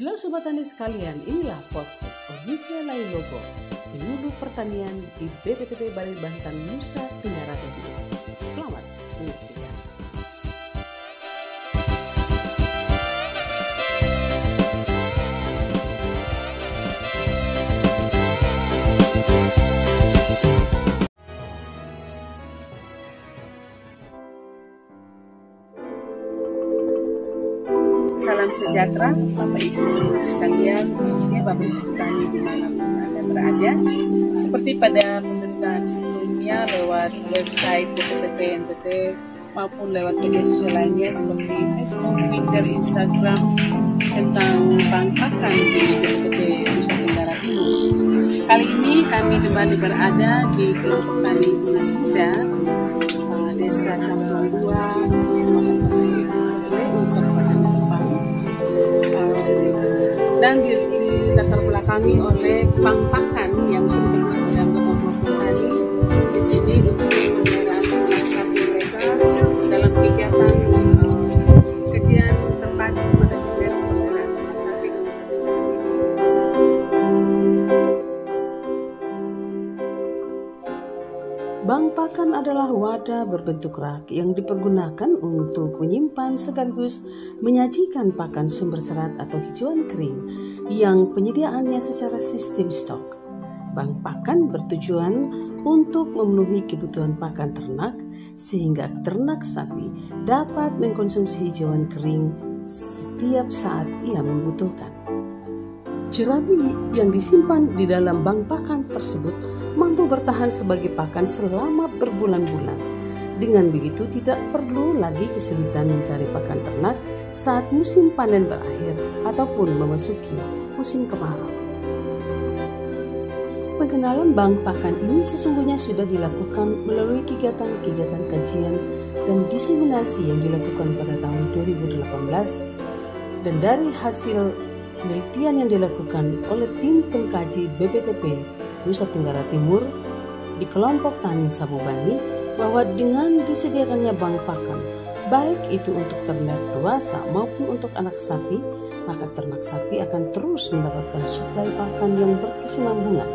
Halo Sobat Tani sekalian, inilah podcast Onika Logo, penyuluh pertanian di BPTP Bali Banten Nusa Tenggara Timur. Selamat menyaksikan. Sejahtera Bapak Ibu sekalian, khususnya Bapak Ibu Petani di mana pun Anda berada. Seperti pada pemberitaan sebelumnya lewat website BPTP NTT maupun lewat media sosial lainnya seperti Facebook, Twitter, Instagram tentang pangkakan di BPTP Nusa Tenggara Timur. Kali ini kami kembali berada di kelompok tani Tunas Muda, Desa Campuran 2, Kecamatan dan di, di latar belakangi oleh Bank pakan adalah wadah berbentuk rak yang dipergunakan untuk menyimpan sekaligus menyajikan pakan sumber serat atau hijauan kering yang penyediaannya secara sistem stok. Bank pakan bertujuan untuk memenuhi kebutuhan pakan ternak sehingga ternak sapi dapat mengkonsumsi hijauan kering setiap saat ia membutuhkan. Jerabi yang disimpan di dalam bank pakan tersebut mampu bertahan sebagai pakan selama berbulan-bulan. Dengan begitu tidak perlu lagi kesulitan mencari pakan ternak saat musim panen berakhir ataupun memasuki musim kemarau. Pengenalan bank pakan ini sesungguhnya sudah dilakukan melalui kegiatan-kegiatan kajian dan diseminasi yang dilakukan pada tahun 2018 dan dari hasil penelitian yang dilakukan oleh tim pengkaji BPTP Nusa Tenggara Timur di kelompok tani Sabubani bahwa dengan disediakannya bank pakan, baik itu untuk ternak dewasa maupun untuk anak sapi, maka ternak sapi akan terus mendapatkan suplai pakan yang berkesinambungan.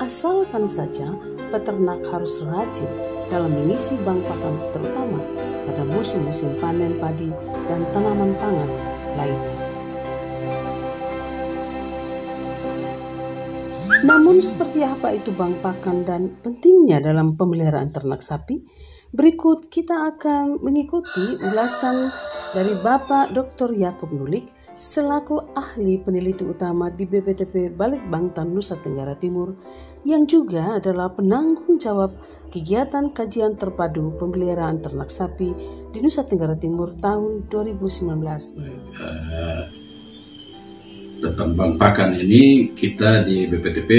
Asalkan saja peternak harus rajin dalam mengisi bank pakan terutama pada musim-musim panen padi dan tanaman pangan lainnya. Namun seperti apa itu bank pakan dan pentingnya dalam pemeliharaan ternak sapi? Berikut kita akan mengikuti ulasan dari Bapak Dr. Yakob Nulik selaku ahli peneliti utama di BPTP Balikbangtan Nusa Tenggara Timur yang juga adalah penanggung jawab kegiatan kajian terpadu pemeliharaan ternak sapi di Nusa Tenggara Timur tahun 2019 ini. Tentang bank pakan ini kita di BPTP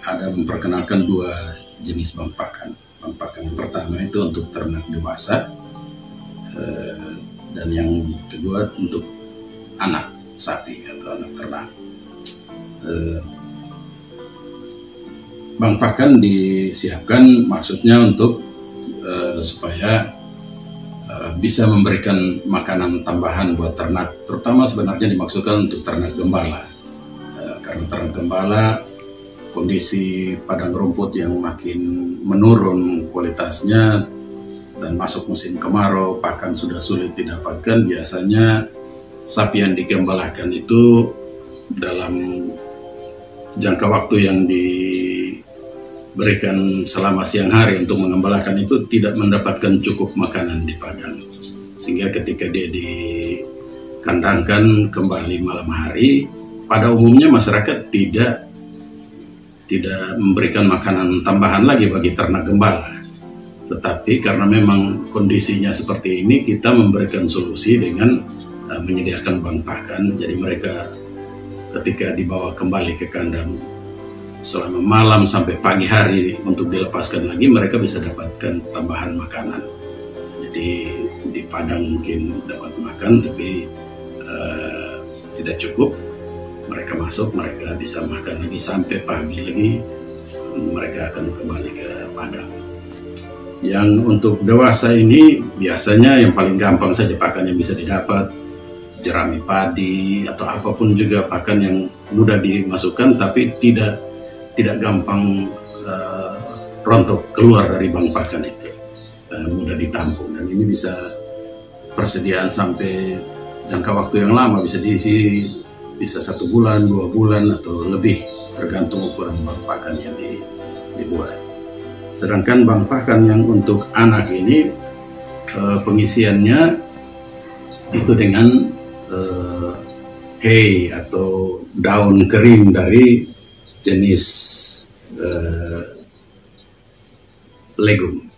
ada memperkenalkan dua jenis bank pakan. Pakan yang pertama itu untuk ternak dewasa eh, dan yang kedua untuk anak sapi atau anak ternak. Eh, bank pakan disiapkan maksudnya untuk eh, supaya bisa memberikan makanan tambahan buat ternak, terutama sebenarnya dimaksudkan untuk ternak gembala. Eh, ternak gembala kondisi padang rumput yang makin menurun kualitasnya dan masuk musim kemarau pakan sudah sulit didapatkan biasanya sapi yang digembalakan itu dalam jangka waktu yang diberikan selama siang hari untuk mengembalakan itu tidak mendapatkan cukup makanan di padang. Sehingga ketika dia dikandangkan kembali malam hari pada umumnya masyarakat tidak tidak memberikan makanan tambahan lagi bagi ternak gembala. Tetapi karena memang kondisinya seperti ini kita memberikan solusi dengan uh, menyediakan bank pakan. Jadi mereka ketika dibawa kembali ke kandang selama malam sampai pagi hari untuk dilepaskan lagi mereka bisa dapatkan tambahan makanan. Jadi di padang mungkin dapat makan tapi uh, tidak cukup mereka masuk mereka bisa makan lagi sampai pagi lagi mereka akan kembali ke padang. Yang untuk dewasa ini biasanya yang paling gampang saja pakan yang bisa didapat jerami padi atau apa pun juga pakan yang mudah dimasukkan tapi tidak tidak gampang uh, rontok keluar dari bank pakan itu. Uh, mudah ditampung dan ini bisa persediaan sampai jangka waktu yang lama bisa diisi bisa satu bulan dua bulan atau lebih tergantung ukuran bank pakan yang di, dibuat sedangkan bank pakan yang untuk anak ini uh, pengisiannya itu dengan uh, hay atau daun kering dari jenis uh, legum.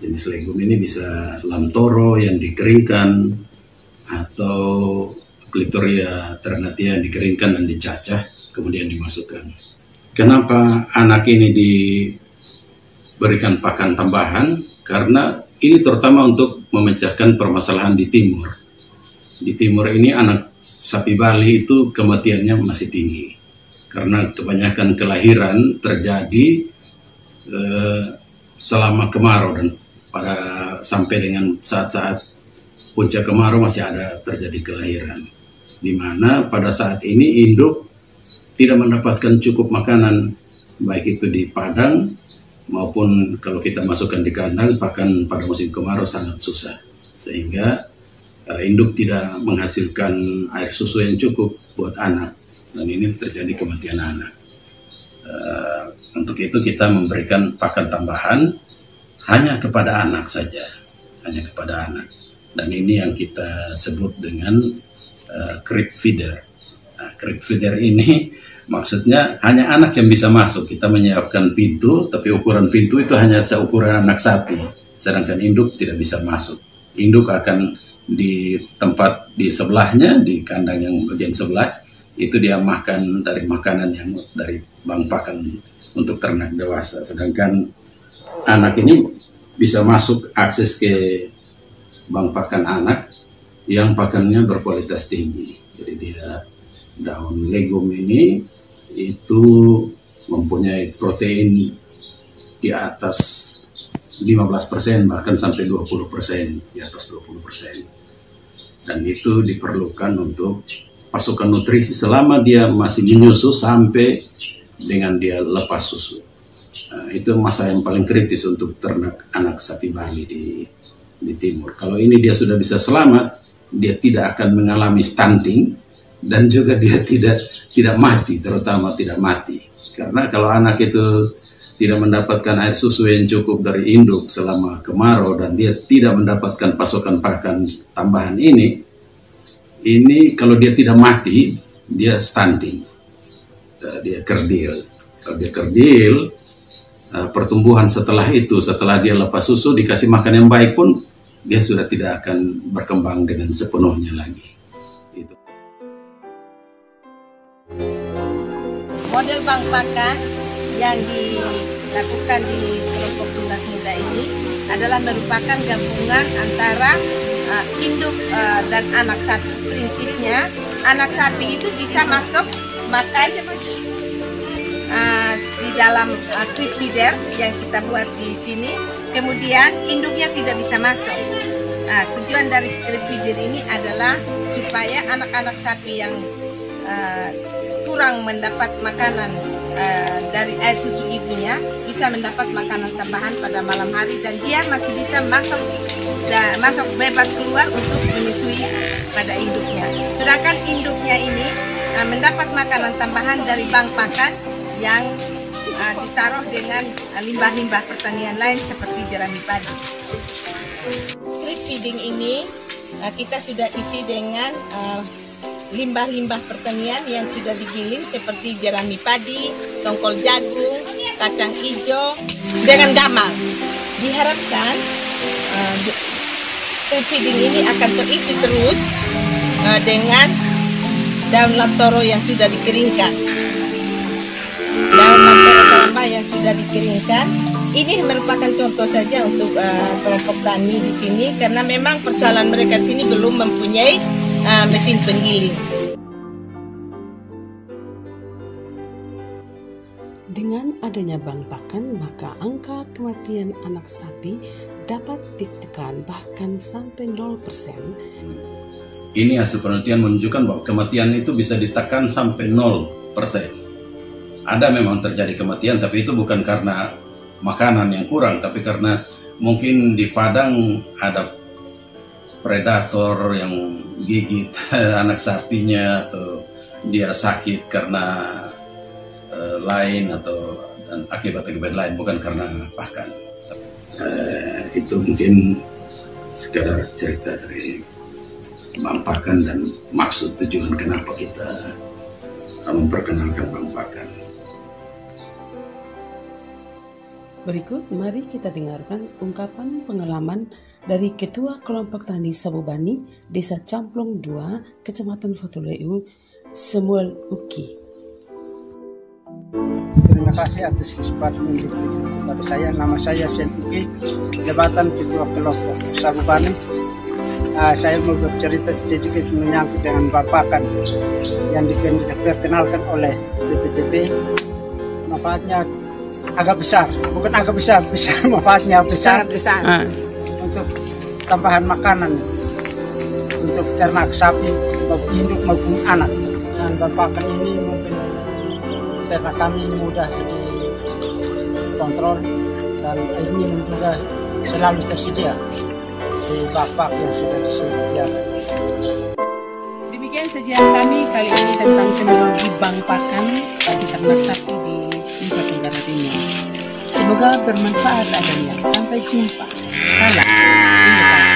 Jenis legum ini bisa lamtoro yang dikeringkan atau clitoria ternatia dikeringkan dan dicacah kemudian dimasukkan. Kenapa anak ini diberikan pakan tambahan? Karena ini terutama untuk memecahkan permasalahan di timur. Di timur ini anak sapi Bali itu kematiannya masih tinggi karena kebanyakan kelahiran terjadi eh, selama kemarau dan pada sampai dengan saat-saat puncak kemarau masih ada terjadi kelahiran di mana pada saat ini induk tidak mendapatkan cukup makanan baik itu di padang maupun kalau kita masukkan di kandang pakan pada musim kemarau sangat susah sehingga uh, induk tidak menghasilkan air susu yang cukup buat anak dan ini terjadi kematian anak. Uh, untuk itu kita memberikan pakan tambahan hanya kepada anak saja, hanya kepada anak. Dan ini yang kita sebut dengan crib feeder. Nah, crib feeder ini maksudnya hanya anak yang bisa masuk. Kita menyiapkan pintu, tapi ukuran pintu itu hanya seukuran anak sapi, sedangkan induk tidak bisa masuk. Induk akan di tempat di sebelahnya di kandang yang bagian sebelah itu dia makan dari makanan yang dari bang pakan untuk ternak dewasa sedangkan anak ini bisa masuk akses ke bang pakan anak yang pakannya berkualitas tinggi jadi dia daun legum ini itu mempunyai protein di atas 15% bahkan sampai 20% di atas 20% dan itu diperlukan untuk pasukan nutrisi selama dia masih menyusu sampai dengan dia lepas susu. Nah, itu masa yang paling kritis untuk ternak anak sapi Bali di di timur. Kalau ini dia sudah bisa selamat, dia tidak akan mengalami stunting dan juga dia tidak tidak mati, terutama tidak mati. Karena kalau anak itu tidak mendapatkan air susu yang cukup dari induk selama kemarau dan dia tidak mendapatkan pasokan pakan tambahan ini, ini kalau dia tidak mati, dia stunting, uh, dia kerdil. Kalau dia kerdil, uh, pertumbuhan setelah itu, setelah dia lepas susu, dikasih makan yang baik pun, dia sudah tidak akan berkembang dengan sepenuhnya lagi. Itu. Model bank pakan yang dilakukan di kelompok tunas muda ini adalah merupakan gabungan antara uh, induk uh, dan anak sapi. Prinsipnya anak sapi itu bisa masuk makan uh, di dalam uh, crib feeder yang kita buat di sini. Kemudian induknya tidak bisa masuk. Nah, tujuan dari crib feeder ini adalah supaya anak-anak sapi yang uh, kurang mendapat makanan uh, dari air susu ibunya bisa mendapat makanan tambahan pada malam hari dan dia masih bisa masuk dan masuk bebas keluar untuk menyusui pada induknya. Sedangkan induknya ini mendapat makanan tambahan dari bank pakan yang uh, ditaruh dengan limbah-limbah uh, pertanian lain seperti jerami padi. Drip feeding ini uh, kita sudah isi dengan uh, limbah-limbah pertanian yang sudah digiling seperti jerami padi, tongkol jagung, kacang hijau dengan gamal. Diharapkan uh, feeding ini akan terisi terus uh, dengan daun lamtoro yang sudah dikeringkan. Daun lamtoro taramba yang sudah dikeringkan ini merupakan contoh saja untuk uh, kelompok tani di sini karena memang persoalan mereka di sini belum mempunyai uh, mesin penggiling. Dengan adanya bank pakan, maka angka kematian anak sapi dapat ditekan bahkan sampai 0% ini hasil penelitian menunjukkan bahwa kematian itu bisa ditekan sampai 0%. Ada memang terjadi kematian, tapi itu bukan karena makanan yang kurang, tapi karena mungkin di padang ada predator yang gigit anak sapinya atau dia sakit karena uh, lain atau dan akibat-akibat lain bukan karena pakan. Uh, itu mungkin sekadar cerita dari Mampakan dan maksud tujuan kenapa kita memperkenalkan Mampakan. Berikut mari kita dengarkan ungkapan pengalaman dari Ketua Kelompok Tani Sabubani, Desa Camplong 2, Kecamatan Fatuleu, Samuel Uki. Terima kasih atas kesempatan kepada saya. Nama saya Sen Uki, jabatan Ketua Kelompok Sabubani. Uh, saya mau bercerita sedikit menyangkut dengan bapakan yang dikenalkan oleh BPTB. Manfaatnya agak besar, bukan agak besar, besar manfaatnya besar. Sangat besar. Ah. Untuk tambahan makanan untuk ternak sapi maupun induk maupun anak. Dan bapakan ini mungkin ternak kami mudah dikontrol dan air minum juga selalu tersedia di bapak yang sudah disediakan. Demikian saja kami kali ini tentang teknologi bank pakan bagi ternak sapi di Timur. Semoga bermanfaat adanya. Sampai jumpa. Salam. Terima kasih.